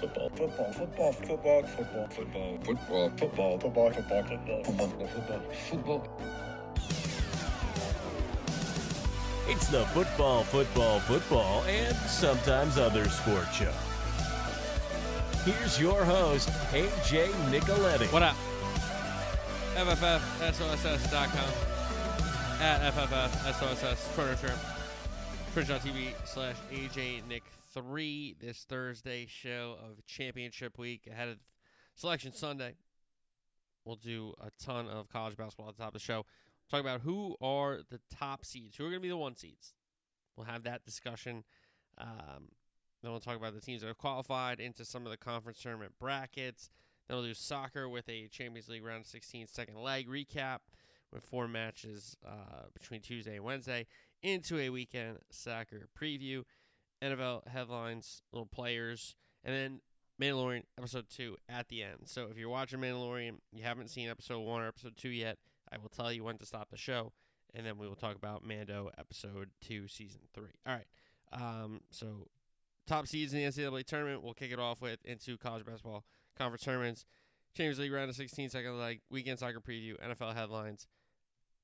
football, football, football, football, football, football, football, football, football, football, football, football, football, football. It's the football, football, football, and sometimes other sport show. Here's your host, AJ Nicoletti. What up? FFFSOSS.com at FFFSOSS Twitter, Twitter, Twitch.tv slash AJ Nick 3 this Thursday show of Championship Week ahead of Selection Sunday. We'll do a ton of college basketball at the top of the show. Talk about who are the top seeds, who are going to be the one seeds. We'll have that discussion. Um, then we'll talk about the teams that have qualified into some of the conference tournament brackets. Then we'll do soccer with a Champions League round of 16 second leg recap with four matches uh, between Tuesday and Wednesday into a weekend soccer preview. NFL headlines, little players, and then Mandalorian episode two at the end. So if you're watching Mandalorian, you haven't seen episode one or episode two yet, I will tell you when to stop the show, and then we will talk about Mando episode two, season three. All right. Um, so top seeds in the NCAA tournament. We'll kick it off with into college basketball conference tournaments, Champions League round of 16, second leg, weekend soccer preview, NFL headlines,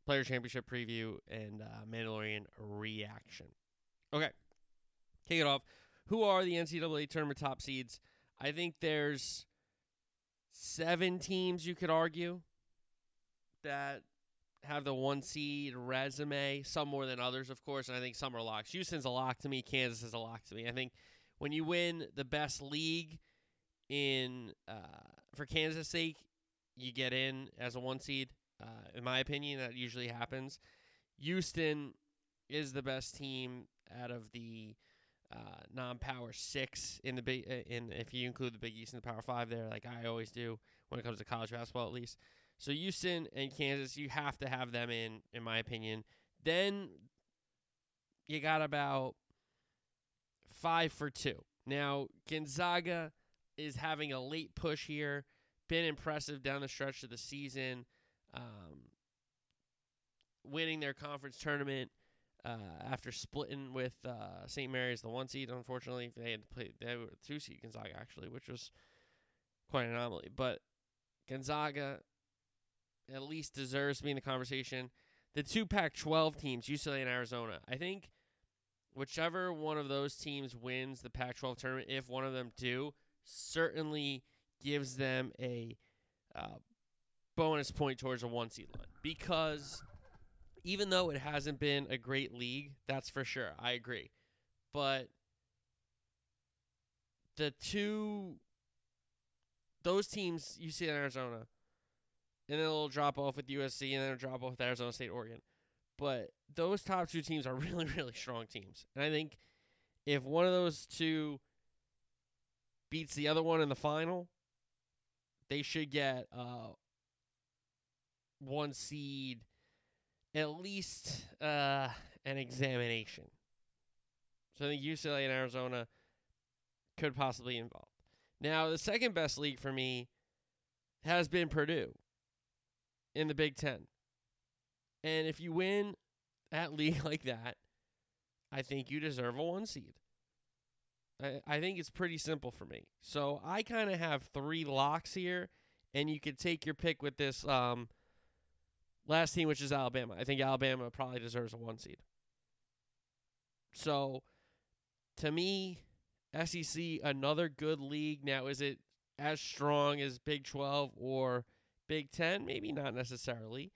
player championship preview, and uh, Mandalorian reaction. Okay, kick it off. Who are the NCAA tournament top seeds? I think there's seven teams you could argue that have the one seed resume, some more than others, of course, and I think some are locks. Houston's a lock to me. Kansas is a lock to me. I think when you win the best league in uh, for Kansas' sake, you get in as a one seed. Uh, in my opinion, that usually happens. Houston is the best team out of the uh, non-power six in the big. In if you include the Big East and the Power Five, there, like I always do when it comes to college basketball, at least. So Houston and Kansas, you have to have them in, in my opinion. Then you got about five for two. Now Gonzaga is having a late push here. Been impressive down the stretch of the season, um, winning their conference tournament uh, after splitting with uh, St. Mary's, the one seed. Unfortunately, they had to play they were two seed Gonzaga actually, which was quite an anomaly. But Gonzaga at least deserves to be in the conversation. The two Pac 12 teams, UCLA and Arizona, I think whichever one of those teams wins the Pac 12 tournament, if one of them do, certainly gives them a uh, bonus point towards a one seed line. Because even though it hasn't been a great league, that's for sure. I agree. But the two, those teams, UCLA and Arizona, and then a little drop off with USC, and then a drop off with Arizona State, Oregon. But those top two teams are really, really strong teams. And I think if one of those two beats the other one in the final, they should get uh, one seed, at least uh, an examination. So I think UCLA and Arizona could possibly be involved. Now, the second best league for me has been Purdue in the Big Ten. And if you win at league like that, I think you deserve a one seed. I, I think it's pretty simple for me. So I kind of have three locks here, and you could take your pick with this um, last team, which is Alabama. I think Alabama probably deserves a one seed. So to me, SEC, another good league. Now, is it as strong as Big 12 or Big Ten, maybe not necessarily,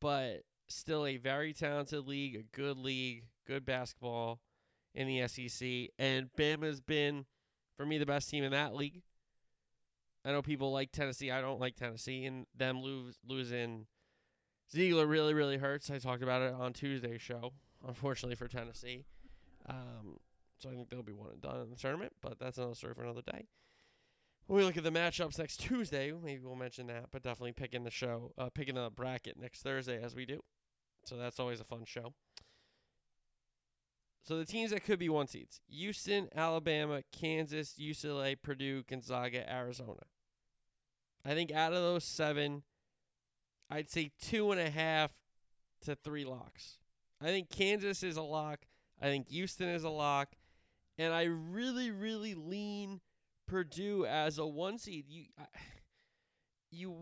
but still a very talented league, a good league, good basketball in the SEC. And Bama's been, for me, the best team in that league. I know people like Tennessee. I don't like Tennessee, and them lose losing Zeigler really, really hurts. I talked about it on Tuesday's show, unfortunately for Tennessee. Um, so I think they'll be one and done in the tournament, but that's another story for another day. When we look at the matchups next Tuesday, maybe we'll mention that, but definitely picking the show, uh, picking the bracket next Thursday as we do. So that's always a fun show. So the teams that could be one seeds Houston, Alabama, Kansas, UCLA, Purdue, Gonzaga, Arizona. I think out of those seven, I'd say two and a half to three locks. I think Kansas is a lock. I think Houston is a lock. And I really, really lean Purdue as a one seed. You, I, you,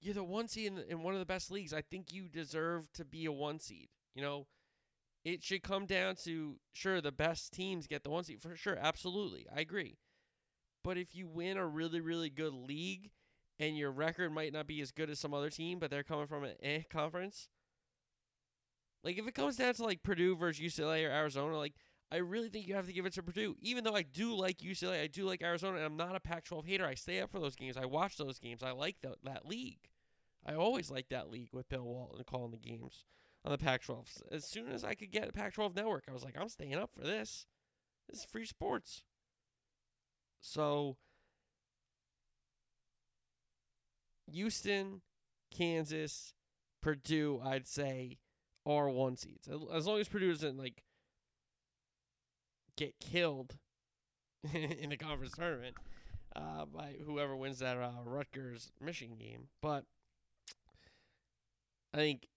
you're the one seed in, in one of the best leagues. I think you deserve to be a one seed. You know, it should come down to sure the best teams get the one seed for sure. Absolutely, I agree. But if you win a really really good league and your record might not be as good as some other team, but they're coming from an eh conference. Like if it comes down to like Purdue versus UCLA or Arizona, like I really think you have to give it to Purdue. Even though I do like UCLA, I do like Arizona, and I'm not a Pac-12 hater. I stay up for those games. I watch those games. I like the, that league. I always like that league with Bill Walton calling the games on the Pac-12. As soon as I could get a Pac-12 network, I was like, I'm staying up for this. This is free sports. So Houston, Kansas, Purdue, I'd say are one seeds. As long as Purdue doesn't like get killed in the conference tournament uh, by whoever wins that uh, Rutgers Michigan game. But I think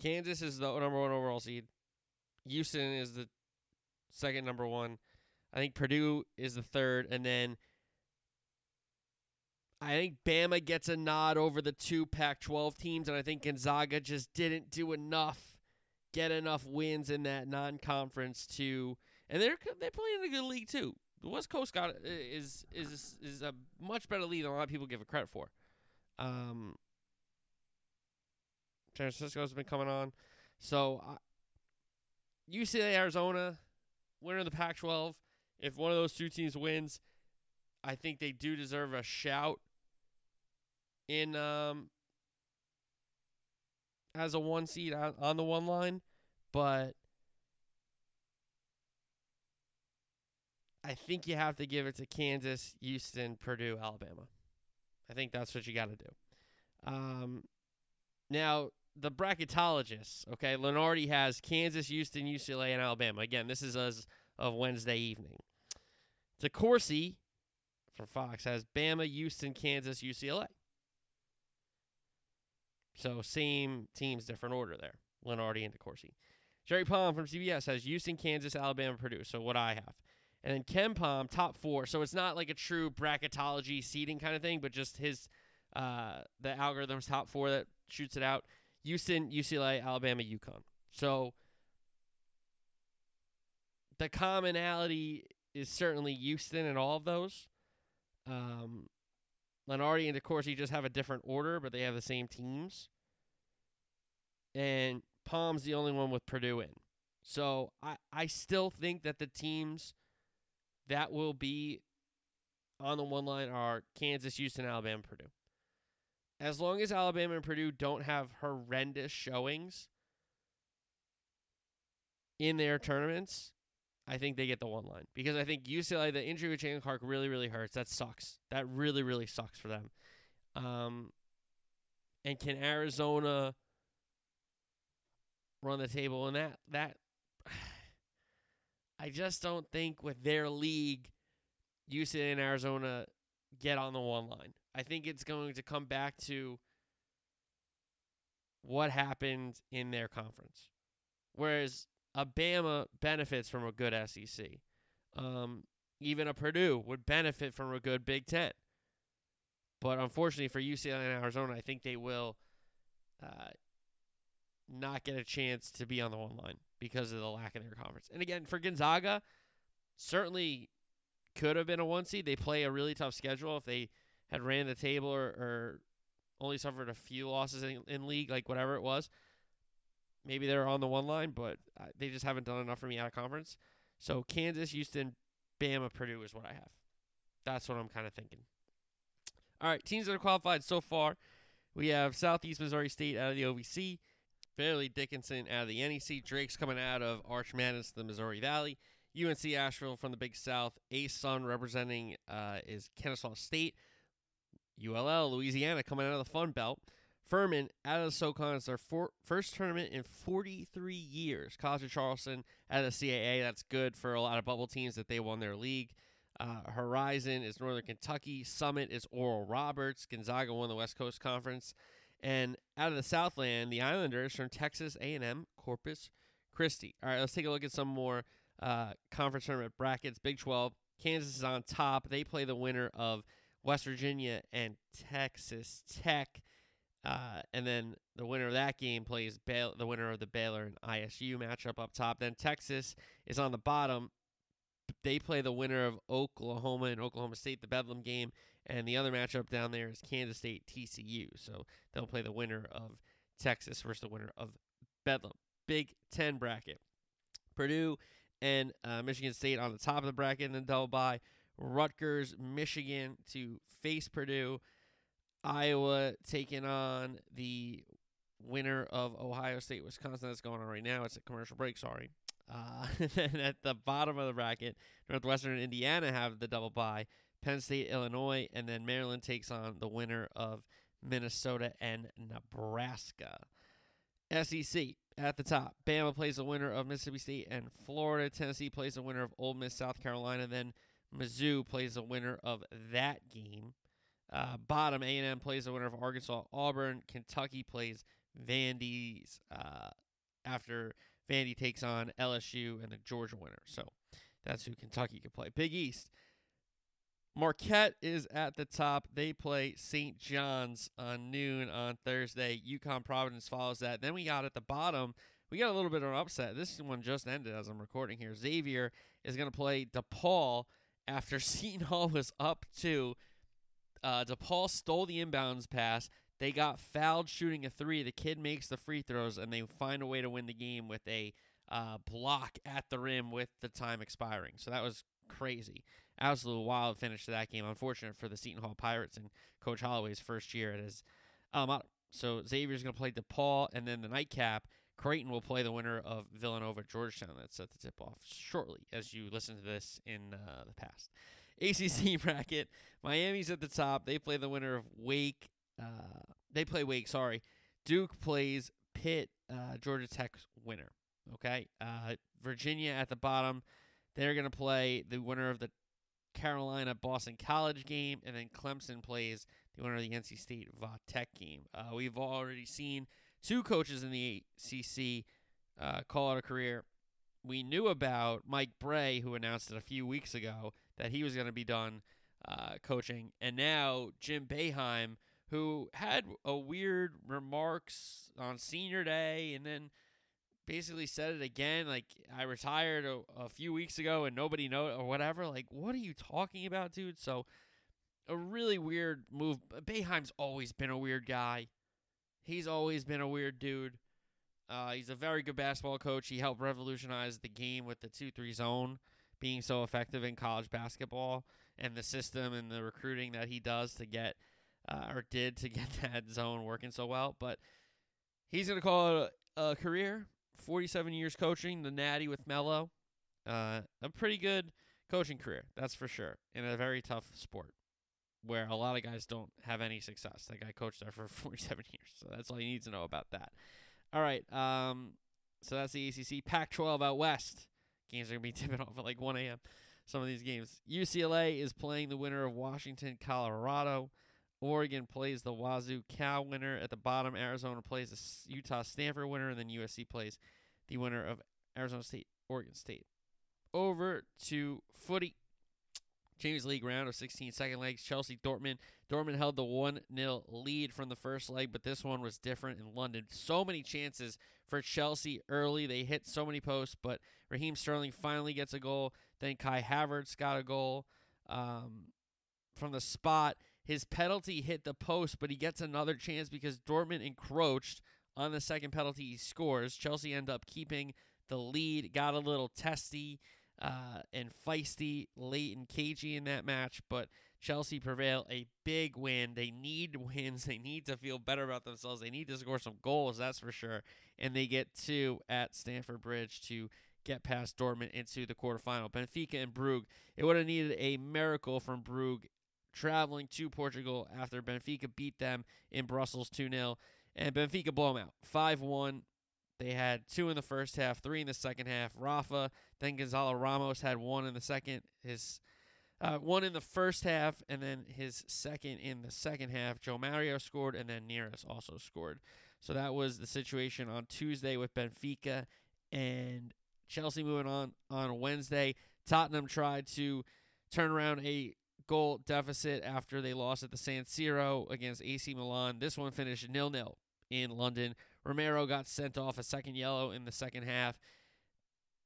Kansas is the number one overall seed. Houston is the second number one. I think Purdue is the third, and then I think Bama gets a nod over the two Pac-12 teams, and I think Gonzaga just didn't do enough, get enough wins in that non-conference to, and they're they're playing in a good league too. The West Coast got is is is a much better league than a lot of people give it credit for. Um, San Francisco's been coming on, so uh, UCLA, Arizona, winner of the Pac-12. If one of those two teams wins, I think they do deserve a shout in um as a one seed on, on the one line, but I think you have to give it to Kansas, Houston, Purdue, Alabama. I think that's what you got to do. Um, now the bracketologists, okay, Lunardi has Kansas, Houston, UCLA, and Alabama. Again, this is as of Wednesday evening. DeCourcy from Fox has Bama, Houston, Kansas, UCLA. So same teams, different order there. Lunardi and DeCourcy. Jerry Palm from CBS has Houston, Kansas, Alabama, Purdue. So what I have. And then KenPom, top four. So it's not like a true bracketology seeding kind of thing, but just his uh the algorithm's top four that shoots it out. Houston, UCLA, Alabama, UConn. So the commonality is certainly Houston in all of those. Um, Lunardi and DeCourcy just have a different order, but they have the same teams. And Palm's the only one with Purdue in. So I, I still think that the teams that will be on the one line are Kansas, Houston, Alabama, Purdue. As long as Alabama and Purdue don't have horrendous showings in their tournaments, I think they get the one line because I think UCLA the injury with Jaylen Clark really really hurts. That sucks. That really really sucks for them. Um, and can Arizona run the table and that that I just don't think with their league UCLA and Arizona get on the one line. I think it's going to come back to what happened in their conference. Whereas a Bama benefits from a good SEC. Um, even a Purdue would benefit from a good Big Ten. But unfortunately for UCLA and Arizona, I think they will uh, not get a chance to be on the one line because of the lack in their conference. And again, for Gonzaga, certainly could have been a one seed. They play a really tough schedule. If they had ran the table or, or only suffered a few losses in, in league, like whatever it was, maybe they're on the one line, but uh, they just haven't done enough for me out of conference. So Kansas, Houston, Bama, Purdue is what I have. That's what I'm kind of thinking. All right, teams that are qualified so far. We have Southeast Missouri State out of the OVC, Fairleigh Dickinson out of the NEC, Drake's coming out of Arch Madness, the Missouri Valley, UNC Asheville from the Big South, A ASUN representing uh, is Kennesaw State, ULL Louisiana coming out of the Sun Belt, Furman out of the SoCon. It's their for, first tournament in 43 years. College of Charleston out of the CAA. That's good for a lot of bubble teams that they won their league. Uh, Horizon is Northern Kentucky. Summit is Oral Roberts. Gonzaga won the West Coast Conference. And out of the Southland, the Islanders from Texas A&M Corpus Christi. All right, let's take a look at some more uh, conference tournament brackets. Big 12. Kansas is on top. They play the winner of West Virginia and Texas Tech. Uh, and then the winner of that game plays the winner of the Baylor and ISU matchup up top. Then Texas is on the bottom. They play the winner of Oklahoma and Oklahoma State, the Bedlam game. And the other matchup down there is Kansas State TCU. So they'll play the winner of Texas versus the winner of Bedlam. Big 10 bracket. Purdue and uh, Michigan State on the top of the bracket in the double bye. Rutgers, Michigan to face Purdue. Iowa taking on the winner of Ohio State, Wisconsin. That's going on right now. It's a commercial break. Sorry. Uh, and at the bottom of the bracket, Northwestern and Indiana have the double bye. Penn State, Illinois, and then Maryland takes on the winner of Minnesota and Nebraska. SEC at the top. Bama plays the winner of Mississippi State and Florida. Tennessee plays the winner of Ole Miss, South Carolina. Then Mizzou plays the winner of that game. Uh, bottom A&M plays the winner of Arkansas, Auburn. Kentucky plays Vandy's uh, after Vandy takes on LSU and the Georgia winner. So that's who Kentucky could play. Big East. Marquette is at the top. They play St. John's on noon on Thursday. UConn Providence follows that. Then we got at the bottom, we got a little bit of an upset. This one just ended as I'm recording here. Xavier is going to play DePaul after Seton Hall was up two. Uh, DePaul stole the inbounds pass. They got fouled shooting a three. The kid makes the free throws, and they find a way to win the game with a uh, block at the rim with the time expiring. So that was crazy absolute wild finish to that game. Unfortunate for the Seton Hall Pirates and Coach Holloway's first year at his alma So Xavier's going to play DePaul, and then the nightcap, Creighton will play the winner of Villanova Georgetown. That's set the tip off shortly as you listen to this in uh, the past. ACC bracket, Miami's at the top. They play the winner of Wake. Uh, they play Wake, sorry. Duke plays Pitt, uh, Georgia Tech's winner. Okay. Uh, Virginia at the bottom. They're going to play the winner of the Carolina Boston College game, and then Clemson plays the winner of the NC State Tech game. Uh, we've already seen two coaches in the ACC uh, call out a career. We knew about Mike Brey, who announced it a few weeks ago that he was going to be done uh, coaching, and now Jim Boeheim, who had a weird remarks on Senior Day, and then basically said it again. Like I retired a, a few weeks ago and nobody know or whatever. Like, what are you talking about, dude? So a really weird move. Boeheim's always been a weird guy. He's always been a weird dude. Uh, he's a very good basketball coach. He helped revolutionize the game with the two-three zone being so effective in college basketball and the system and the recruiting that he does to get uh, or did to get that zone working so well. But he's gonna call it a, a career. 47 years coaching, the Natty with Melo. Uh, a pretty good coaching career, that's for sure, in a very tough sport where a lot of guys don't have any success. That guy coached there for 47 years, so that's all you need to know about that. All right, um, so that's the ACC. Pac-12 out west. Games are gonna be tipping off at like 1 a.m. Some of these games. UCLA is playing the winner of Washington, Colorado. Oregon plays the Wazzu Cal winner. At the bottom, Arizona plays the Utah Stanford winner, and then USC plays the winner of Arizona State, Oregon State. Over to footy. Champions League round of 16 second legs. Chelsea Dortmund. Dortmund held the 1 0 lead from the first leg, but this one was different in London. So many chances for Chelsea early. They hit so many posts, but Raheem Sterling finally gets a goal. Then Kai Havertz got a goal um, from the spot. His penalty hit the post, but he gets another chance because Dortmund encroached on the second penalty. He scores. Chelsea end up keeping the lead. Got a little testy uh, and feisty late and cagey in that match, but Chelsea prevail. A big win. They need wins. They need to feel better about themselves. They need to score some goals, that's for sure. And they get two at Stamford Bridge to get past Dortmund into the quarterfinal. Benfica and Brugge. It would have needed a miracle from Brugge traveling to Portugal after Benfica beat them in Brussels 2 0. And Benfica blow them out 5 1. They had two in the first half, three in the second half. Rafa, then Gonzalo Ramos had one in the second, his uh, one in the first half, and then his second in the second half. João Mário scored, and then Neres also scored. So that was the situation on Tuesday with Benfica and Chelsea moving on on Wednesday. Tottenham tried to turn around a goal deficit after they lost at the San Siro against AC Milan. This one finished nil nil in London. Romero got sent off a second yellow in the second half.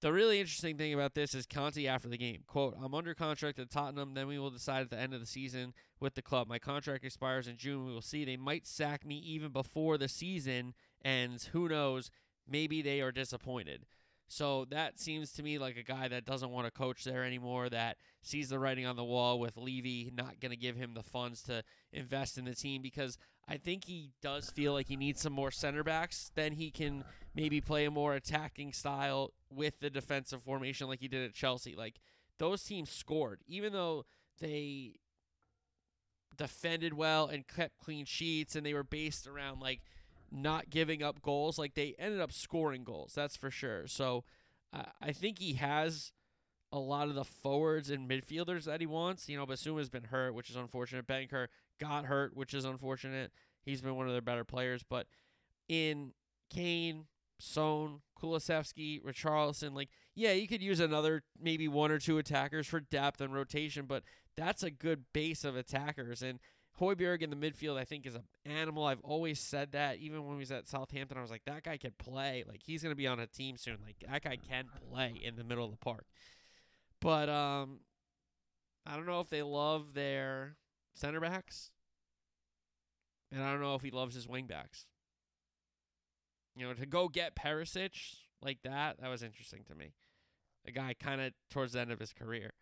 The really interesting thing about this is Conte after the game. Quote, I'm under contract at Tottenham, then we will decide at the end of the season with the club. My contract expires in June. We will see. They might sack me even before the season ends. Who knows? Maybe they are disappointed. So that seems to me like a guy that doesn't want to coach there anymore, that sees the writing on the wall with Levy not going to give him the funds to invest in the team because I think he does feel like he needs some more center backs. Then he can maybe play a more attacking style with the defensive formation like he did at Chelsea. Like those teams scored, even though they defended well and kept clean sheets and they were based around like not giving up goals. Like they ended up scoring goals, that's for sure. So uh, I think he has a lot of the forwards and midfielders that he wants. You know, Bissouma's been hurt, which is unfortunate. Bentancur got hurt, which is unfortunate. He's been one of their better players, but in Kane, Son, Kulusevski, Richarlison, like yeah, you could use another maybe one or two attackers for depth and rotation, but that's a good base of attackers and Højbjerg in the midfield, I think, is an animal. I've always said that. Even when he was at Southampton, I was like, that guy can play. Like he's gonna be on a team soon. Like that guy can play in the middle of the park. But um, I don't know if they love their center backs, and I don't know if he loves his wing backs. You know, to go get Perisic like that, that was interesting to me. A guy kind of towards the end of his career,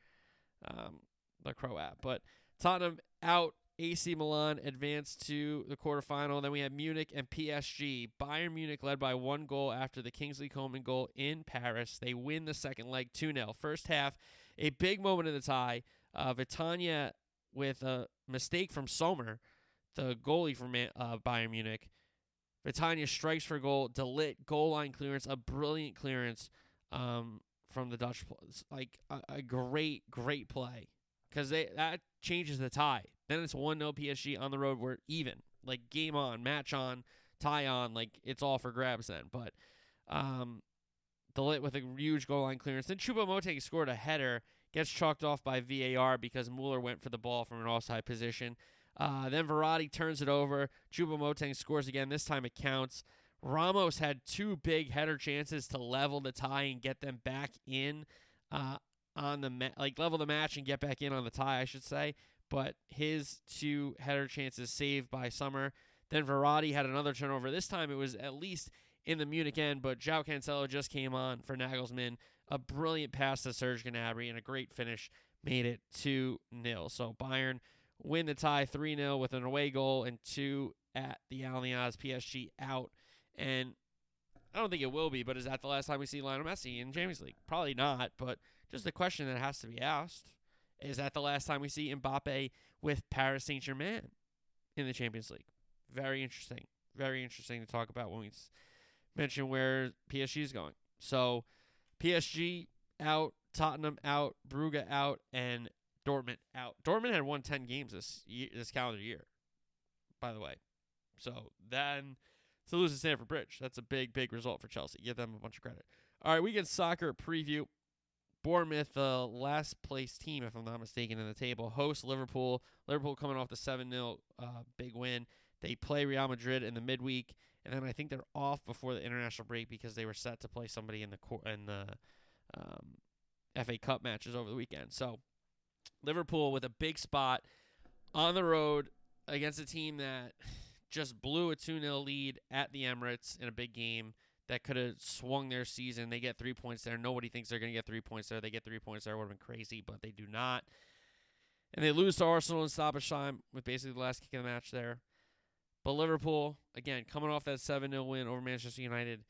um, the Croat. But Tottenham out AC Milan advanced to the quarterfinal. Then we had Munich and PSG. Bayern Munich led by one goal after the Kingsley Coman goal in Paris. They win the second leg 2 0. First half, a big moment in the tie. Uh, Vitinha with a mistake from Sommer, the goalie from uh, Bayern Munich. Vitinha strikes for goal. De Ligt goal line clearance, a brilliant clearance um, from the Dutch. Like a, a great, great play because that changes the tie. Then it's 1 0 PSG on the road. We're even. Like game on, match on, tie on. Like it's all for grabs then. But um, De Ligt with a huge goal line clearance. Then Choupo-Moting scored a header, gets chalked off by VAR because Mueller went for the ball from an offside position. Uh, then Verratti turns it over. Choupo-Moting scores again. This time it counts. Ramos had two big header chances to level the tie and get them back in uh, on the ma- like level the match and get back in on the tie, I should say but his two header chances saved by Sommer. Then Verratti had another turnover. This time it was at least in the Munich end, but João Cancelo just came on for Nagelsmann. A brilliant pass to Serge Gnabry and a great finish made it 2 0. So Bayern win the tie 3 0 with an away goal and two at the Allianz. PSG out. And I don't think it will be, but is that the last time we see Lionel Messi in Champions League? Probably not, but just a question that has to be asked. Is that the last time we see Mbappe with Paris Saint Germain in the Champions League? Very interesting. Very interesting to talk about when we mention where PSG is going. So PSG out, Tottenham out, Brugge out, and Dortmund out. Dortmund had won 10 games this year, this calendar year, by the way. So then to lose to Stamford Bridge, that's a big, big result for Chelsea. Give them a bunch of credit. All right, we get soccer preview. Bournemouth, the last place team, if I'm not mistaken, in the table, hosts Liverpool. Liverpool coming off the 7 0 uh, big win. They play Real Madrid in the midweek, and then I think they're off before the international break because they were set to play somebody in the cor- in the um, FA Cup matches over the weekend. So Liverpool with a big spot on the road against a team that just blew a 2 0 lead at the Emirates in a big game that could have swung their season. They get three points there. Nobody thinks they're going to get three points there. They get three points there. Would have been crazy, but they do not. And they lose to Arsenal in stoppage time with basically the last kick of the match there. But Liverpool, again, coming off that 7 0 win over Manchester United,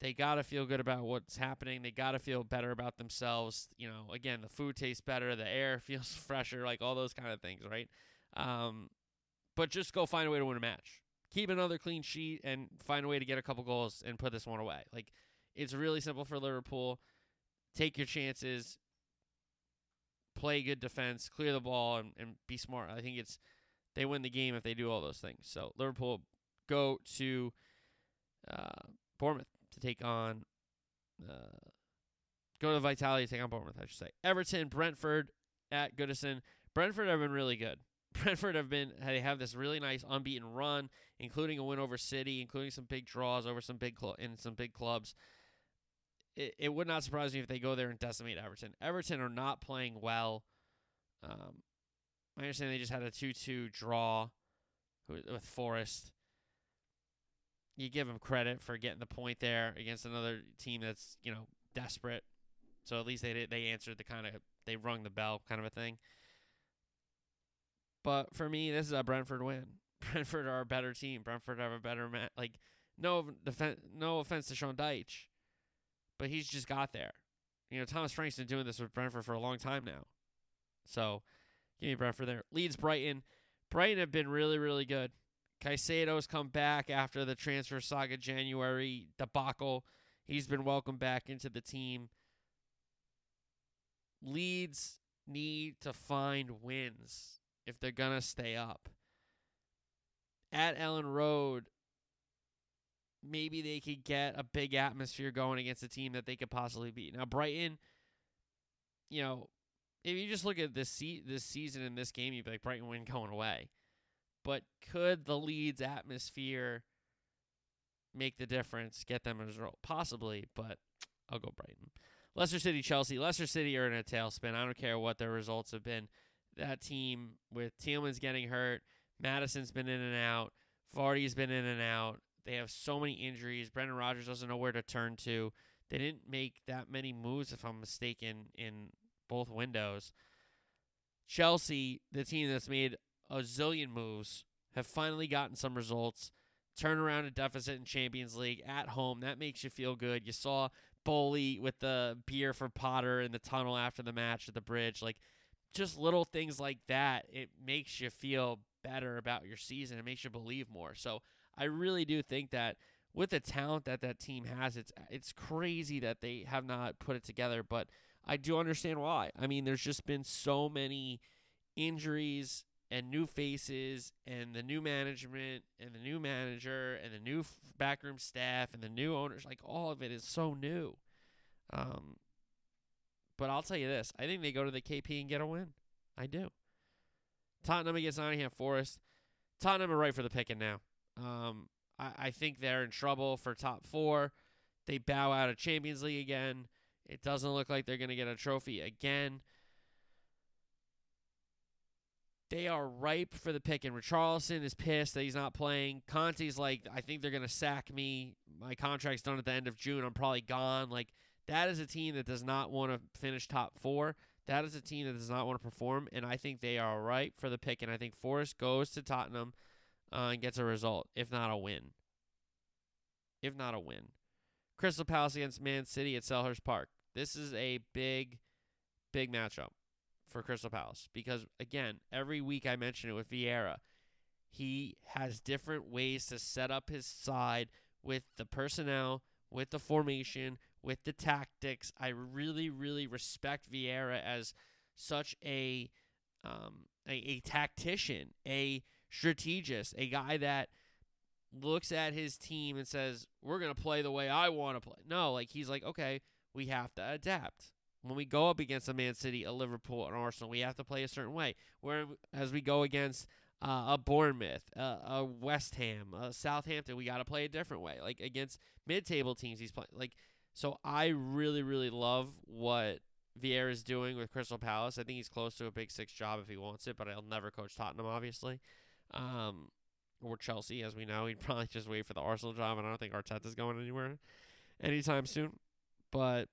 they got to feel good about what's happening. They got to feel better about themselves. You know, again, the food tastes better, the air feels fresher, like all those kind of things, right? Um, but just go find a way to win a match keep another clean sheet and find a way to get a couple goals and put this one away. Like it's really simple for Liverpool. Take your chances, play good defense, clear the ball, and, and be smart. I think it's they win the game if they do all those things. So Liverpool go to uh, Bournemouth to take on uh, go to Vitality to take on Bournemouth. I should say Everton, Brentford at Goodison. Brentford have been really good. Brentford have been they have this really nice unbeaten run, including a win over City, including some big draws over some big cl- in some big clubs. It, it would not surprise me if they go there and decimate Everton. Everton are not playing well. Um, I understand they just had a two-two draw with, Forest. You give them credit for getting the point there against another team that's you know desperate. So at least they did, they answered the kind of they rung the bell kind of a thing. But for me, this is a Brentford win. Brentford are a better team. Brentford have a better man. Like no defense, no offense to Sean Dyche, but he's just got there. You know, Thomas Frank's been doing this with Brentford for a long time now. So give me Brentford there. Leeds Brighton. Brighton have been really, really good. Caicedo's come back after the transfer saga January debacle. He's been welcomed back into the team. Leeds need to find wins if they're going to stay up. At Elland Road, maybe they could get a big atmosphere going against a team that they could possibly beat. Now, Brighton, you know, if you just look at this se- this season in this game, you'd be like Brighton win going away. But could the Leeds atmosphere make the difference, get them a result? Possibly, but I'll go Brighton. Leicester City, Chelsea. Leicester City are in a tailspin. I don't care what their results have been. That team with Tielemans getting hurt, Maddison's been in and out, Vardy's been in and out. They have so many injuries. Brendan Rodgers doesn't know where to turn to. They didn't make that many moves, if I'm mistaken, in both windows. Chelsea, the team that's made a zillion moves, have finally gotten some results. Turn around a deficit in Champions League at home. That makes you feel good. You saw Boehly with the beer for Potter in the tunnel after the match at the bridge. Like just little things like that, it makes you feel better about your season. It makes you believe more. So I really do think that with the talent that that team has, it's it's crazy that they have not put it together. But I do understand why. I mean, there's just been so many injuries and new faces and the new management and the new manager and the new backroom staff and the new owners like all of it is so new. Um but I'll tell you this I think they go to the KP and get a win. I do. Tottenham against Nottingham Forest. Tottenham are right for the picking now. Um I, I think they're in trouble for top four. They bow out of Champions League again it doesn't look like they're going to get a trophy again they are ripe for the pick. And Richarlison is pissed that he's not playing. Conte's like, I think they're going to sack me. My contract's done at the end of June. I'm probably gone. Like, that is a team that does not want to finish top four. That is a team that does not want to perform. And I think they are ripe for the pick. And I think Forest goes to Tottenham uh, and gets a result, if not a win. If not a win. Crystal Palace against Man City at Selhurst Park. This is a big, big matchup for Crystal Palace because again, every week I mention it with Vieira. He has different ways to set up his side with the personnel, with the formation, with the tactics. I really, really respect Vieira as such a um, a, a tactician, a strategist, a guy that looks at his team and says, "We're gonna play the way I want to play." No, like he's like, "Okay, we have to adapt." when we go up against a Man City, a Liverpool, an Arsenal, we have to play a certain way. Whereas we go against uh, a Bournemouth, uh, a West Ham, a Southampton, we got to play a different way. Like against mid-table teams, he's playing. Like so, I really, really love what Vieira is doing with Crystal Palace. I think he's close to a Big Six job if he wants it, but I'll never coach Tottenham, obviously. Um, or Chelsea, as we know. He'd probably just wait for the Arsenal job, and I don't think Arteta's going anywhere anytime soon. But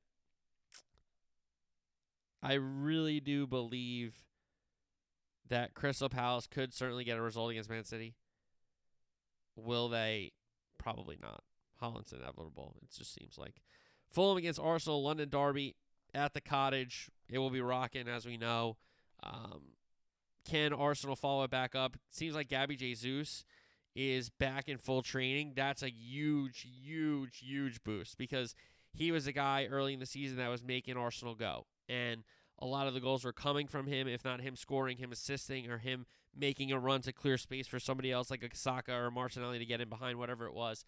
I really do believe that Crystal Palace could certainly get a result against Man City. Will they? Probably not. Haaland's inevitable. It just seems like. Fulham against Arsenal, London Derby at the Cottage. It will be rocking, as we know. Um, can Arsenal follow it back up? seems like Gabby Jesus is back in full training. That's a huge, huge, huge boost because he was a guy early in the season that was making Arsenal go. And a lot of the goals were coming from him, if not him scoring, him assisting, or him making a run to clear space for somebody else like a Saka or Martinelli to get in behind, whatever it was.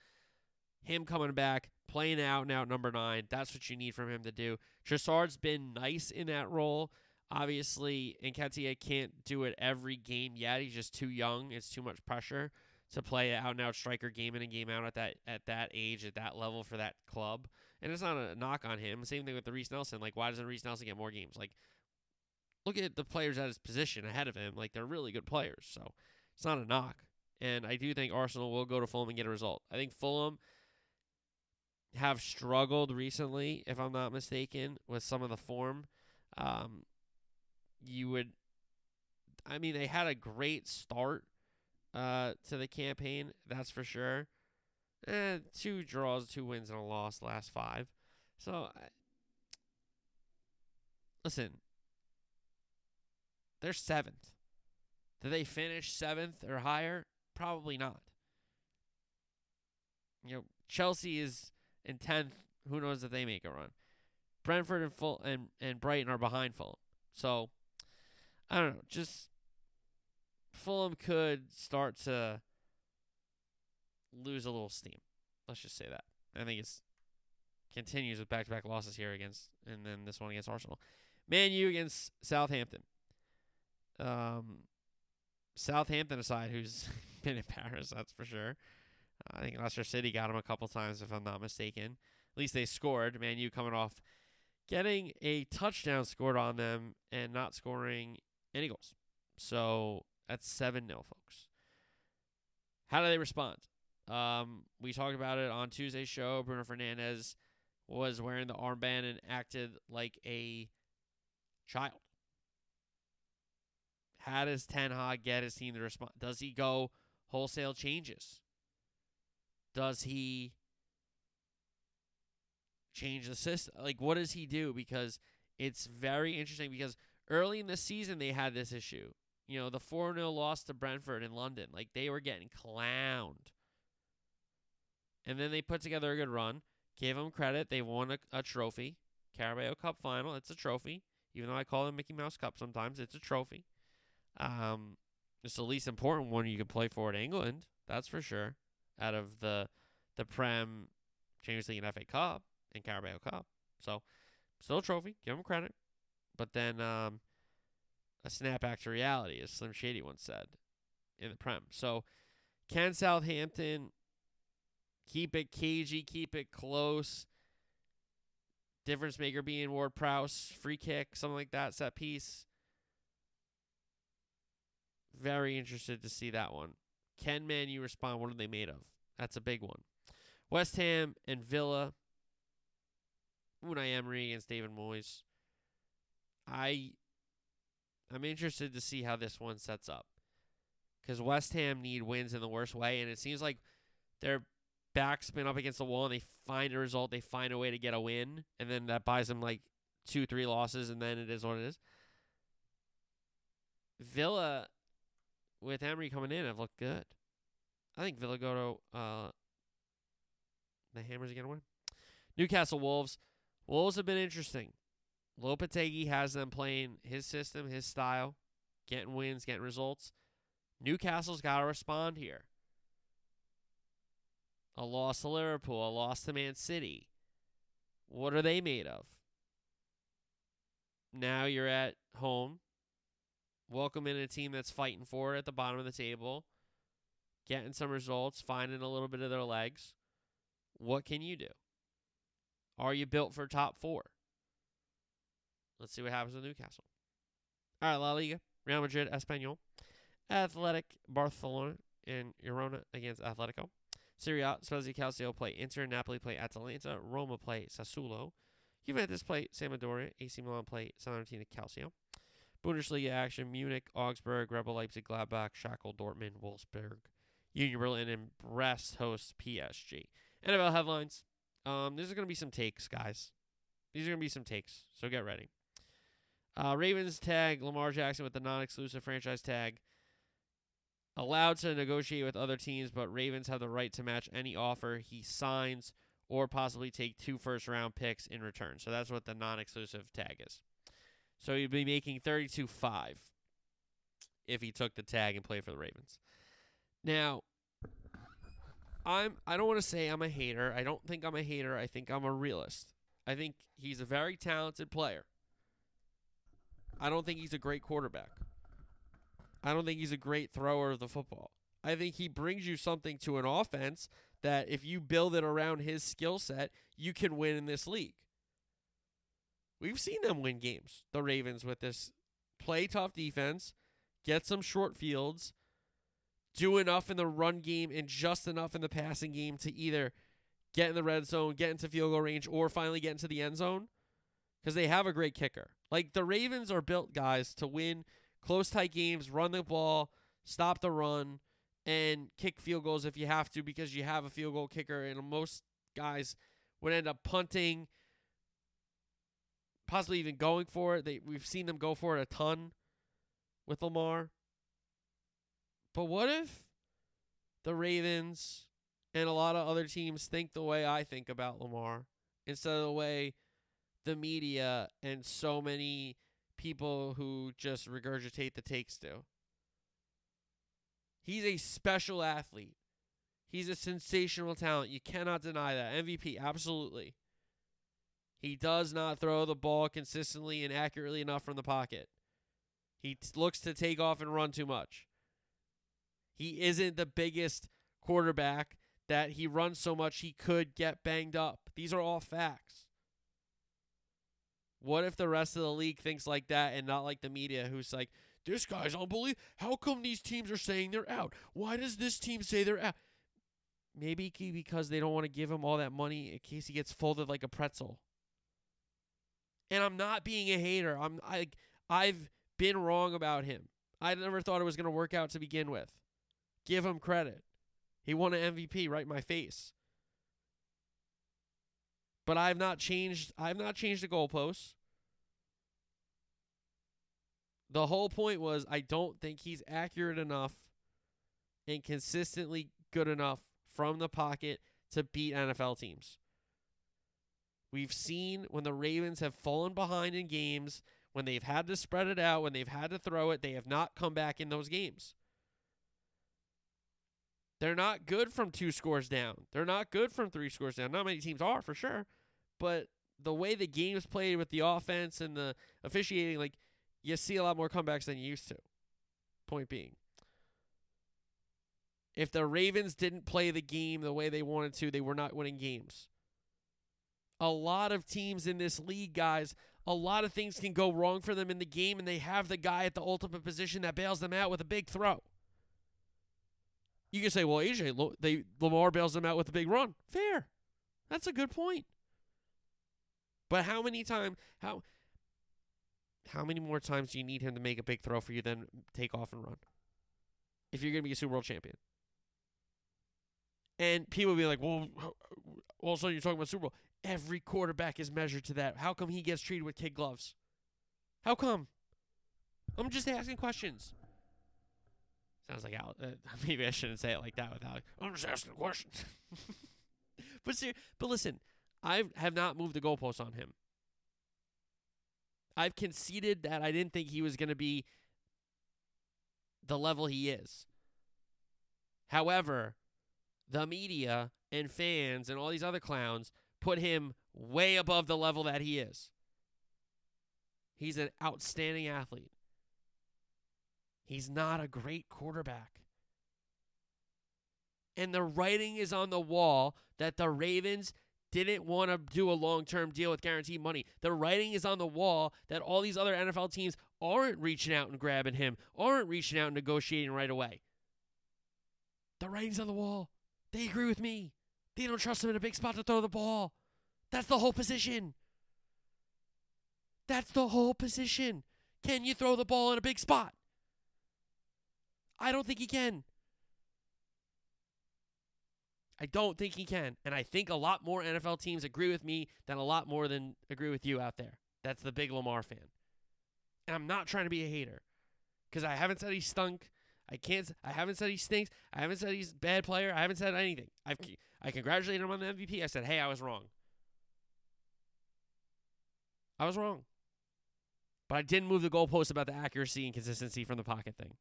Him coming back, playing out and out number nine. That's what you need from him to do. Trossard's been nice in that role. Obviously, Nketiah can't do it every game yet. He's just too young. It's too much pressure to play out and out striker game in and game out at that at that age, at that level for that club. And it's not a knock on him. Same thing with the Reiss Nelson. Like, why doesn't Reiss Nelson get more games? Like, look at the players at his position ahead of him. Like, they're really good players. So it's not a knock. And I do think Arsenal will go to Fulham and get a result. I think Fulham have struggled recently, if I'm not mistaken, with some of the form. Um, you would, I mean, they had a great start uh, to the campaign, that's for sure. Eh, two draws, two wins, and a loss last five. So, I, listen, they're seventh. Do they finish seventh or higher? Probably not. You know, Chelsea is in tenth. Who knows if they make a run? Brentford and full and, and Brighton are behind Fulham. So I don't know. Just Fulham could start to lose a little steam. Let's just say that. I think it's continues with back to back losses here against and then this one against Arsenal. Man U against Southampton. Um Southampton aside, who's been in Paris, that's for sure. I think Leicester City got him a couple times, if I'm not mistaken. At least they scored. Man U coming off getting a touchdown scored on them and not scoring any goals. So that's 7 0, folks. How do they respond? Um, we talked about it on Tuesday's show. Bruno Fernandes was wearing the armband and acted like a child. How does Ten Hag get his team to respond? Does he go wholesale changes? Does he change the system? Like, what does he do? Because it's very interesting because early in the season they had this issue. You know, the 4 0 loss to Brentford in London. Like, they were getting clowned. And then they put together a good run. Gave them credit. They won a, a trophy. Carabao Cup final. It's a trophy. Even though I call it Mickey Mouse Cup sometimes, it's a trophy. Um, it's the least important one you can play for in England. That's for sure. Out of the the Prem, Champions League, and FA Cup and Carabao Cup. So, still a trophy. Give them credit. But then um, a snapback to reality, as Slim Shady once said in the Prem. So, can Southampton keep it cagey, keep it close? Difference maker being Ward Prowse, free kick, something like that, set piece. Very interested to see that one. Can Man U respond? What are they made of? That's a big one. West Ham and Villa. Unai Emery against David Moyes. I I'm interested to see how this one sets up. Because West Ham need wins in the worst way, and it seems like their backs been up against the wall and they find a result, they find a way to get a win, and then that buys them like two, three losses, and then it is what it is. Villa with Emery coming in have looked good. I think Villa go to uh, the Hammers again win. Newcastle Wolves. Wolves have been interesting. Lopetegui has them playing his system, his style, getting wins, getting results. Newcastle's got to respond here. A loss to Liverpool, a loss to Man City. What are they made of? Now you're at home. Welcome in a team that's fighting for it at the bottom of the table, getting some results, finding a little bit of their legs. What can you do? Are you built for top four? Let's see what happens with Newcastle. All right, La Liga, Real Madrid, Espanyol, Athletic, Barcelona, and Girona against Atletico. Serie A, Spezia Calcio play Inter, Napoli play Atalanta, Roma play Sassuolo, Juventus play Sampdoria, AC Milan play Salernitana Calcio. Bundesliga action, Munich, Augsburg, Rebel Leipzig, Gladbach, Schalke, Dortmund, Wolfsburg, Union Berlin, and Brest hosts PSG. NFL headlines. Um, there's going to be some takes, guys. These are going to be some takes, so get ready. Uh, Ravens tag Lamar Jackson with the non-exclusive franchise tag. Allowed to negotiate with other teams, but Ravens have the right to match any offer he signs or possibly take two first-round picks in return. So that's what the non-exclusive tag is. So he'd be making 32-5 if he took the tag and played for the Ravens. Now, I'm I don't want to say I'm a hater. I don't think I'm a hater. I think I'm a realist. I think he's a very talented player. I don't think he's a great quarterback. I don't think he's a great thrower of the football. I think he brings you something to an offense that if you build it around his skill set, you can win in this league. We've seen them win games, the Ravens, with this play tough defense, get some short fields, do enough in the run game and just enough in the passing game to either get in the red zone, get into field goal range, or finally get into the end zone because they have a great kicker. Like the Ravens are built, guys, to win close, tight games, run the ball, stop the run, and kick field goals if you have to because you have a field goal kicker. And most guys would end up punting, possibly even going for it. They we've seen them go for it a ton with Lamar. But what if the Ravens and a lot of other teams think the way I think about Lamar instead of the way the media and so many people who just regurgitate the takes do? He's a special athlete. He's a sensational talent. You cannot deny that. MVP, absolutely. He does not throw the ball consistently and accurately enough from the pocket. He looks to take off and run too much. He isn't the biggest quarterback that he runs so much he could get banged up. These are all facts. What if the rest of the league thinks like that and not like the media who's like, this guy's unbelievable. How come these teams are saying they're out? Why does this team say they're out? Maybe because they don't want to give him all that money in case he gets folded like a pretzel. And I'm not being a hater. I'm I I've been wrong about him. I never thought it was going to work out to begin with. Give him credit. He won an MVP right in my face. But I've not changed I've not changed the goalposts. The whole point was I don't think he's accurate enough and consistently good enough from the pocket to beat NFL teams. We've seen when the Ravens have fallen behind in games, when they've had to spread it out, when they've had to throw it, they have not come back in those games. They're not good from two scores down. They're not good from three scores down. Not many teams are for sure, but the way the game's played with the offense and the officiating, like you see a lot more comebacks than you used to. Point being, if the Ravens didn't play the game the way they wanted to, they were not winning games. A lot of teams in this league, guys, a lot of things can go wrong for them in the game, and they have the guy at the ultimate position that bails them out with a big throw. You can say, well, AJ, they Lamar bails them out with a big run. Fair. That's a good point. But how many times how how many more times do you need him to make a big throw for you then take off and run? If you're going to be a Super Bowl champion. And people will be like, well, also you're talking about Super Bowl. Every quarterback is measured to that. How come he gets treated with kid gloves? How come? I'm just asking questions. Sounds like Al. Uh, maybe I shouldn't say it like that without. I'm just asking questions. but ser- but listen, I have not moved the goalposts on him. I've conceded that I didn't think he was going to be the level he is. However, the media and fans and all these other clowns put him way above the level that he is. He's an outstanding athlete. He's not a great quarterback. And the writing is on the wall that the Ravens didn't want to do a long term deal with guaranteed money. The writing is on the wall that all these other NFL teams aren't reaching out and grabbing him, aren't reaching out and negotiating right away. The writing's on the wall. They agree with me. They don't trust him in a big spot to throw the ball. That's the whole position. That's the whole position. Can you throw the ball in a big spot? I don't think he can. I don't think he can. And I think a lot more NFL teams agree with me than a lot more than agree with you out there. That's the big Lamar fan. And I'm not trying to be a hater because I haven't said he stunk. I can't. I haven't said he stinks. I haven't said he's a bad player. I haven't said anything. I've I congratulated him on the MVP. I said, hey, I was wrong. I was wrong. But I didn't move the goalpost about the accuracy and consistency from the pocket thing.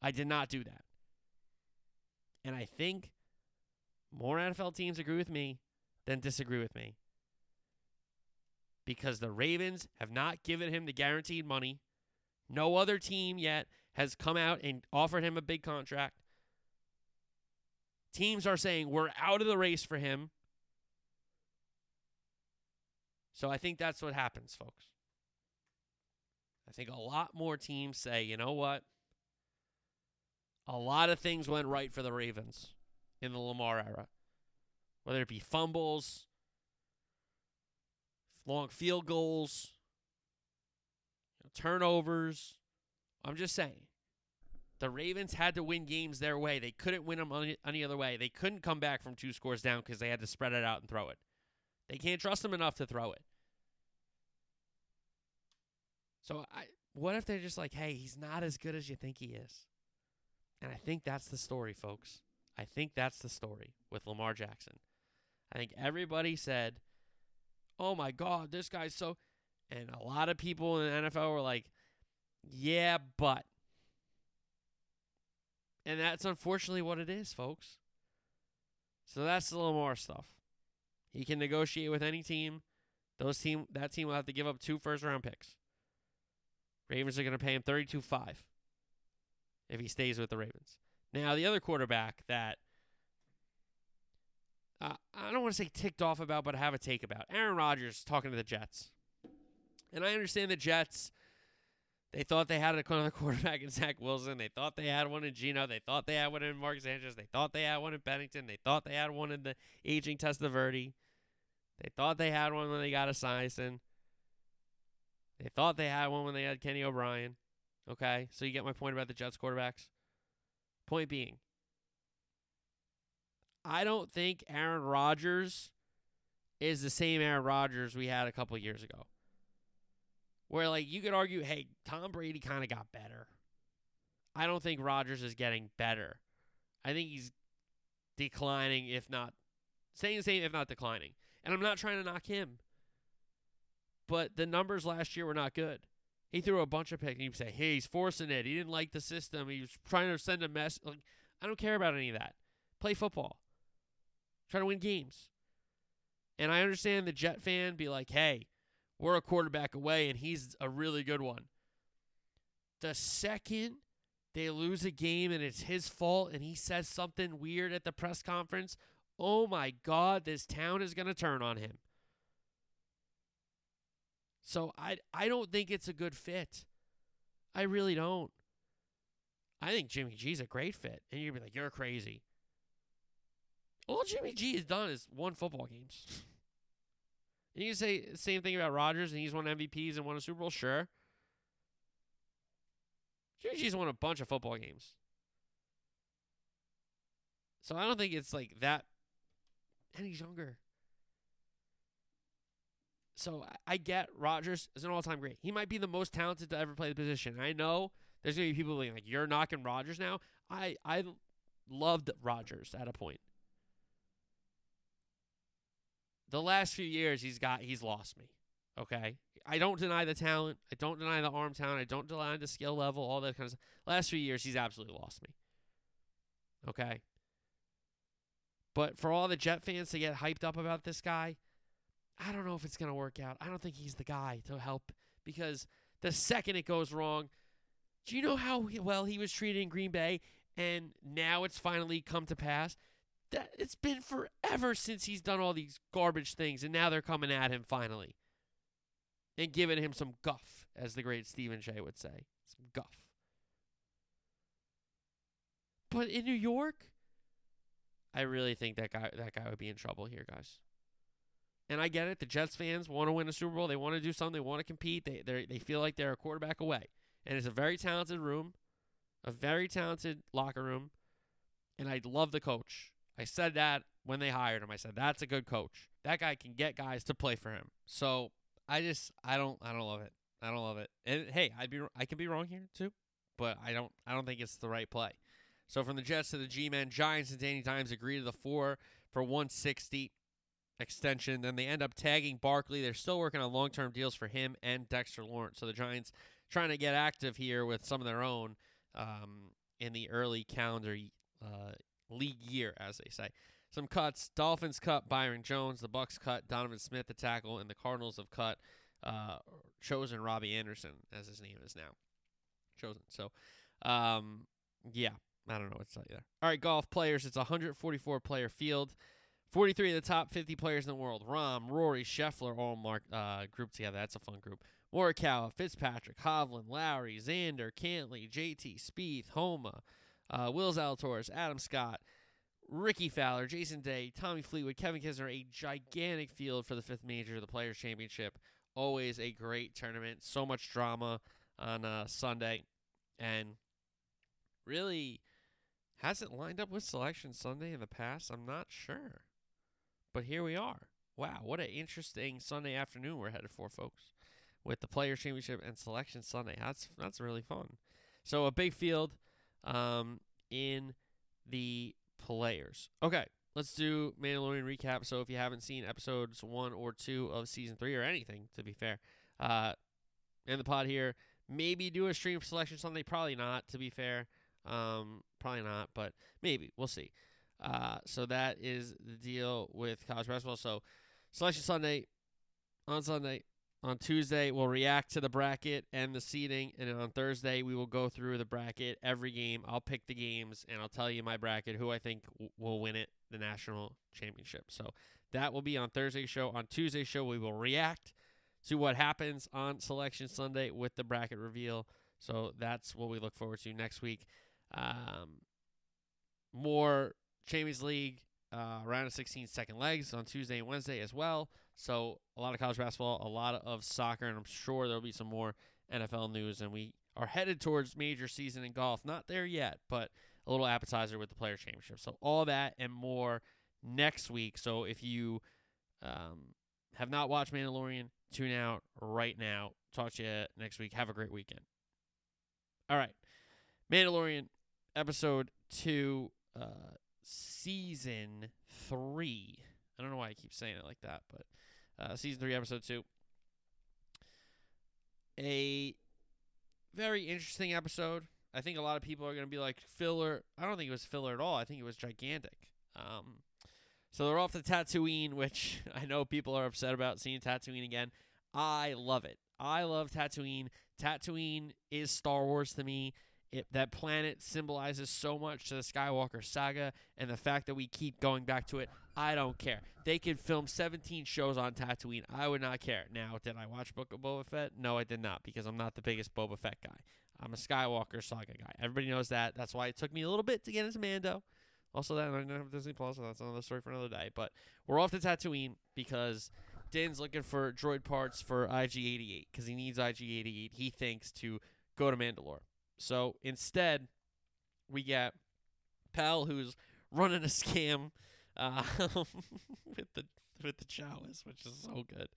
I did not do that. And I think more NFL teams agree with me than disagree with me. Because the Ravens have not given him the guaranteed money. No other team yet has come out and offered him a big contract. Teams are saying we're out of the race for him. So I think that's what happens, folks. I think a lot more teams say, you know what? A lot of things went right for the Ravens in the Lamar era, whether it be fumbles, long field goals, turnovers. I'm just saying. The Ravens had to win games their way. They couldn't win them any, any other way. They couldn't come back from two scores down because they had to spread it out and throw it. They can't trust them enough to throw it. So I what if they're just like, "Hey, he's not as good as you think he is." And I think that's the story, folks. I think that's the story with Lamar Jackson. I think everybody said, "Oh my god, this guy's so and a lot of people in the NFL were like, "Yeah, but." And that's unfortunately what it is, folks. So that's the Lamar stuff. He can negotiate with any team. Those team that team will have to give up two first round picks. Ravens are going to pay him 32-5 if he stays with the Ravens. Now, the other quarterback that uh, I don't want to say ticked off about, but I have a take about Aaron Rodgers talking to the Jets. And I understand the Jets. They thought they had another quarterback in Zach Wilson. They thought they had one in Geno. They thought they had one in Mark Sanchez. They thought they had one in Pennington. They thought they had one in the aging Testaverde. They thought they had one when they got Esiason. They thought they had one when they had Kenny O'Brien. Okay, so you get my point about the Jets quarterbacks. Point being, I don't think Aaron Rodgers is the same Aaron Rodgers we had a couple years ago. Where like you could argue, hey, Tom Brady kind of got better. I don't think Rodgers is getting better. I think he's declining, if not staying the same, if not declining. And I'm not trying to knock him. But the numbers last year were not good. He threw a bunch of picks. And you say, hey, he's forcing it. He didn't like the system. He was trying to send a message. Like, I don't care about any of that. Play football. Try to win games. And I understand the Jet fan be like, hey, we're a quarterback away, and he's a really good one. The second they lose a game and it's his fault and he says something weird at the press conference, oh my God, this town is going to turn on him. So I I don't think it's a good fit. I really don't. I think Jimmy G's a great fit. And you'd be like, you're crazy. All Jimmy G has done is won football games. And you can say the same thing about Rodgers and he's won MVPs and won a Super Bowl, sure. Jimmy G's won a bunch of football games. So I don't think it's like that and he's younger. So I get Rodgers is an all-time great. He might be the most talented to ever play the position. I know there's gonna be people being like, "You're knocking Rodgers now." I I loved Rodgers at a point. The last few years, he's got he's lost me. Okay, I don't deny the talent. I don't deny the arm talent. I don't deny the skill level. All that kind of stuff. Last few years, he's absolutely lost me. Okay. But for all the Jet fans to get hyped up about this guy, I don't know if it's going to work out. I don't think he's the guy to help because the second it goes wrong, do you know how well he was treated in Green Bay and now it's finally come to pass? That it's been forever since he's done all these garbage things and now they're coming at him finally. And giving him some guff, as the great Stephen Shea would say. Some guff. But in New York, I really think that guy that guy would be in trouble here, guys. And I get it. The Jets fans want to win a Super Bowl. They want to do something. They want to compete. They they they feel like they're a quarterback away. And it's a very talented room, a very talented locker room. And I love the coach. I said that when they hired him. I said that's a good coach. That guy can get guys to play for him. So I just I don't I don't love it. I don't love it. And hey, I'd be I could be wrong here too, but I don't I don't think it's the right play. So from the Jets to the G-men, Giants and Danny Dimes agree to the four for 160 extension. Then they end up tagging Barkley. They're still working on long term deals for him and Dexter Lawrence. So the Giants trying to get active here with some of their own um, in the early calendar uh, league year, as they say. Some cuts: Dolphins cut Byron Jones, the Bucks cut Donovan Smith, the tackle, and the Cardinals have cut uh, chosen Robbie Anderson, as his name is now. chosen. So, um, yeah, I don't know what to tell you there. All right, golf players. It's a 144 player field. 43 of the top 50 players in the world. Rahm, Rory, Scheffler all marked uh, grouped together. That's a fun group. Morikawa, Fitzpatrick, Hovland, Lowry, Xander, Cantlay, JT, Spieth, Homa, uh, Will Zalatoris, Adam Scott, Rickie Fowler, Jason Day, Tommy Fleetwood, Kevin Kisner. A gigantic field for the fifth major of the Players Championship. Always a great tournament. So much drama on uh, Sunday, and really hasn't lined up with Selection Sunday in the past. I'm not sure. But here we are. Wow, what an interesting Sunday afternoon we're headed for, folks. With the Players Championship and Selection Sunday. That's that's really fun. So a big field um, in the players. Okay, let's do Mandalorian recap. So if you haven't seen episodes one or two of season three or anything, to be fair, uh, in the pod here, maybe do a stream selection Sunday. Probably not, to be fair. Um, probably not, but maybe we'll see. Uh, so that is the deal with college basketball. So selection Sunday on Sunday. On Tuesday, we'll react to the bracket and the seeding, and on Thursday we will go through the bracket every game. I'll pick the games, and I'll tell you my bracket, who I think will win it, the national championship. So that will be on Thursday's show. On Tuesday's show, we will react to what happens on Selection Sunday with the bracket reveal. So that's what we look forward to next week. Um, more Champions League uh, round of 16 second legs on Tuesday and Wednesday as well. So a lot of college basketball, a lot of soccer, and I'm sure there'll be some more NFL news. And we are headed towards major season in golf. Not there yet, but a little appetizer with the Player Championship. So all that and more next week. So if you um, have not watched Mandalorian, tune out right now. Talk to you next week. Have a great weekend. All right. Mandalorian episode two, uh, season three. I don't know why I keep saying it like that, but uh, season three, episode two. A very interesting episode. I think a lot of people are going to be like filler. I don't think it was filler at all. I think it was gigantic. Um, so they're off to Tatooine, which I know people are upset about seeing Tatooine again. I love it. I love Tatooine. Tatooine is Star Wars to me. It, that planet symbolizes so much to the Skywalker saga, and the fact that we keep going back to it, I don't care. They could film 17 shows on Tatooine. I would not care. Now, did I watch Book of Boba Fett? No, I did not, because I'm not the biggest Boba Fett guy. I'm a Skywalker saga guy. Everybody knows that. That's why it took me a little bit to get into Mando. Also, that I don't have Disney Plus, so that's another story for another day. But we're off to Tatooine because Din's looking for droid parts for IG-88 because he needs IG-88. He thinks to go to Mandalore. So instead, we get Peli who's running a scam uh, with the with the Jawas, which is so good.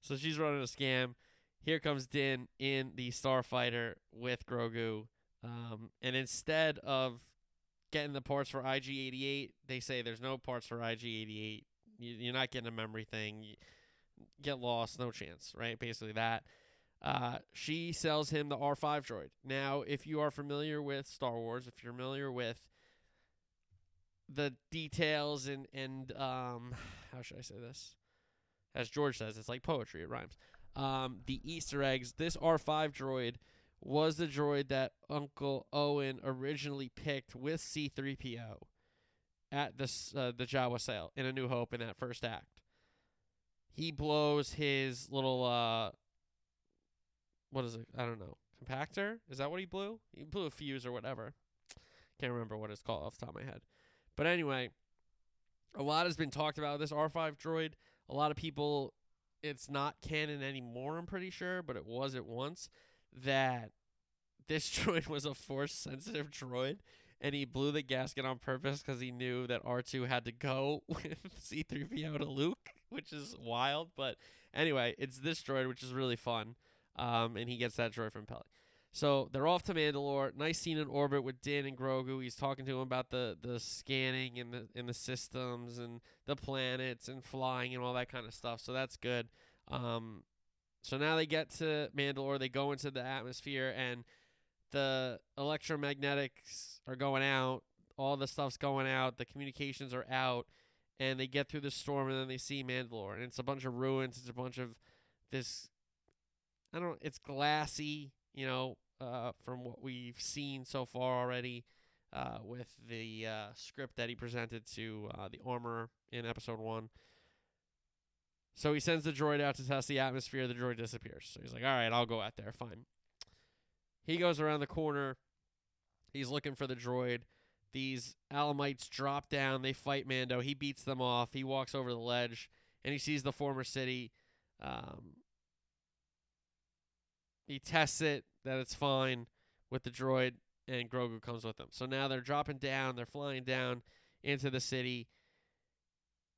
So she's running a scam. Here comes Din in the Starfighter with Grogu, um, and instead of getting the parts for IG88, they say there's no parts for IG88. You, are not getting a memory thing. You get lost, no chance, right? Basically that. Uh, she sells him the R5 droid. Now, if you are familiar with Star Wars, if you're familiar with the details and and um, how should I say this? As George says, it's like poetry. It rhymes. Um, the Easter eggs. This R5 droid was the droid that Uncle Owen originally picked with C3PO at the uh, the Jawa sale in A New Hope in that first act. He blows his little uh, what is it? I don't know. Compactor? Is that what he blew? He blew a fuse or whatever. Can't remember what it's called off the top of my head. But anyway, a lot has been talked about this R5 droid. A lot of people, it's not canon anymore, I'm pretty sure, but it was at once, that this droid was a force sensitive droid and he blew the gasket on purpose because he knew that R2 had to go with C3PO to Luke, which is wild. But anyway, it's this droid, which is really fun um, and he gets that droid from Peli. So they're off to Mandalore. Nice scene in orbit with Din and Grogu. He's talking to him about the, the scanning and the and the systems and the planets and flying and all that kind of stuff. So that's good. Um, so now they get to Mandalore. They go into the atmosphere and the electromagnetics are going out. All the stuff's going out. The communications are out, and they get through the storm and then they see Mandalore and it's a bunch of ruins. It's a bunch of this I don't. It's glassy, you know, uh, from what we've seen so far already uh, with the uh, script that he presented to uh, the armor in episode one. So he sends the droid out to test the atmosphere. The droid disappears. So he's like, all right, I'll go out there. Fine. He goes around the corner. He's looking for the droid. These Alamites drop down. They fight Mando. He beats them off. He walks over the ledge and he sees the former city. Um, he tests it that it's fine with the droid, and Grogu comes with them. So now they're dropping down. They're flying down into the city.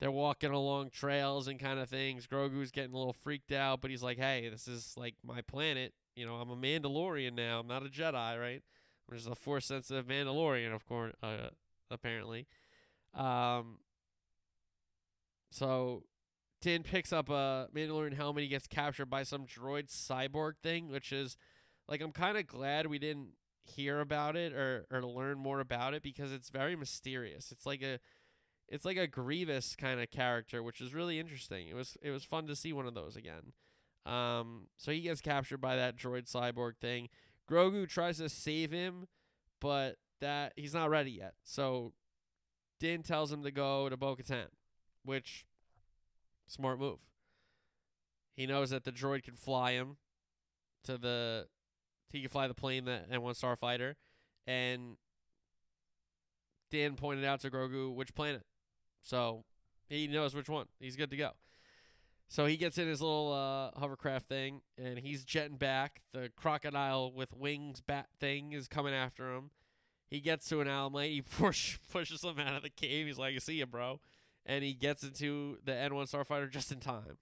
They're walking along trails and kind of things. Grogu's getting a little freaked out, but he's like, "Hey, this is like my planet. You know, I'm a Mandalorian now. I'm not a Jedi, right? I'm just a force sensitive Mandalorian, of course. Uh, apparently. Um. So Din picks up a Mandalorian helmet. He gets captured by some droid cyborg thing, which is like I'm kind of glad we didn't hear about it or or learn more about it because it's very mysterious. It's like a it's like a Grievous kind of character, which is really interesting. It was it was fun to see one of those again. Um, so he gets captured by that droid cyborg thing. Grogu tries to save him, but that he's not ready yet. So Din tells him to go to Bo-Katan, which Smart move. He knows that the droid can fly him to the he can fly the plane that and one starfighter. And Dan pointed out to Grogu which planet. So he knows which one. He's good to go. So he gets in his little uh, hovercraft thing and he's jetting back. The crocodile with wings bat thing is coming after him. He gets to an Alamite. He push, pushes him out of the cave. He's like, see you, bro and he gets into the N1 Starfighter just in time.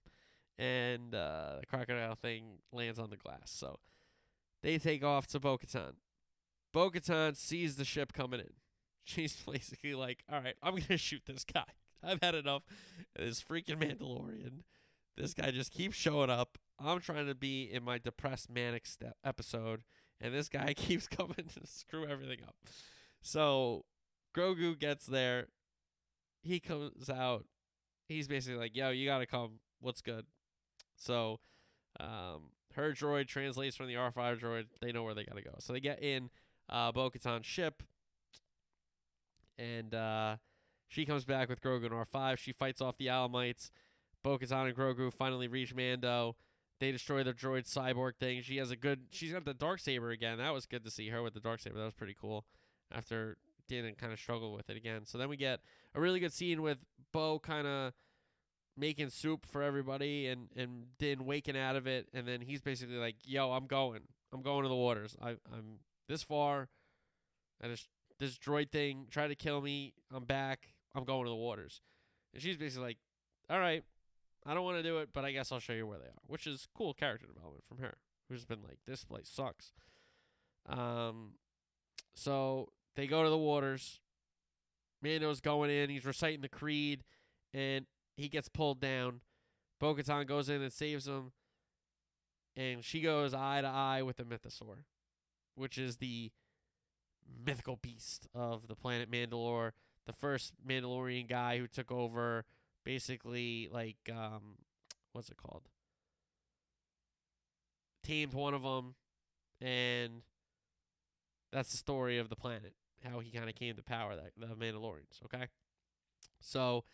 And uh, the crocodile thing lands on the glass. So they take off to Bo Katan. Bo sees the ship coming in. She's basically like, all right, I'm going to shoot this guy. I've had enough this freaking Mandalorian. This guy just keeps showing up. I'm trying to be in my depressed manic episode, and this guy keeps coming to screw everything up. So Grogu gets there he comes out. He's basically like, "Yo, you gotta come. What's good?" So, um, her droid translates from the R5 droid. They know where they gotta go. So they get in uh, Bo-Katan's ship, and uh, she comes back with Grogu and R5. She fights off the Alamites. Bo-Katan and Grogu finally reach Mando. They destroy the droid cyborg thing. She has a good. She's got the dark saber again. That was good to see her with the dark saber. That was pretty cool. After didn't kind of struggle with it again. So then we get a really good scene with Bo kind of making soup for everybody and and Din waking out of it and then he's basically like, "Yo, I'm going. I'm going to the waters. I I'm this far. I just this droid thing tried to kill me. I'm back. I'm going to the waters." And she's basically like, "All right. I don't want to do it, but I guess I'll show you where they are." Which is cool character development from her. Who's been like, "This place sucks." Um so they go to the waters. Mando's going in. He's reciting the creed, and he gets pulled down. Bo goes in and saves him. And she goes eye to eye with the Mythosaur, which is the mythical beast of the planet Mandalore. The first Mandalorian guy who took over, basically, like, um, what's it called? Tamed one of them, and that's the story of the planet how he kind of came to power that the Mandalorians. Okay, so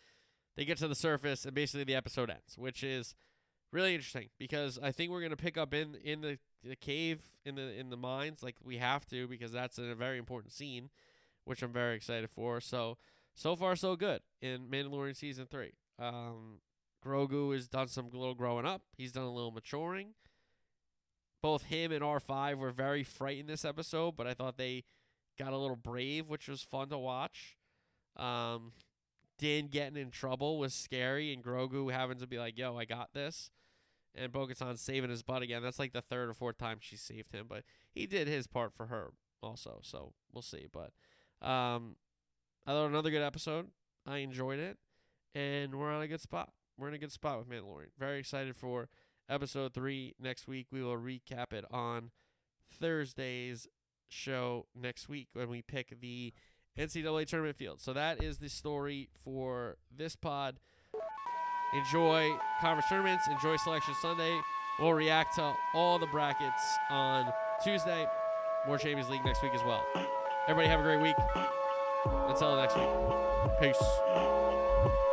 they get to the surface and basically the episode ends, which is really interesting because I think we're gonna pick up in in the, the cave in the in the mines like we have to because that's a very important scene, which I'm very excited for. So so far so good in Mandalorian season three. Um, Grogu has done some little growing up. He's done a little maturing. Both him and R5 were very frightened this episode, but I thought they got a little brave, which was fun to watch. Um, Din getting in trouble was scary, and Grogu having to be like, "Yo, I got this," and bo saving his butt again. That's like the third or fourth time she saved him, but he did his part for her also. So we'll see. But um, I thought another good episode. I enjoyed it, and we're on a good spot. We're in a good spot with Mandalorian. Very excited for episode three next week. We will recap it on Thursdays show next week when we pick the NCAA tournament field. So that is the story for this pod. Enjoy conference tournaments. Enjoy Selection Sunday. We'll react to all the brackets on Tuesday. More Champions League next week as well. Everybody have a great week. Until next week. Peace.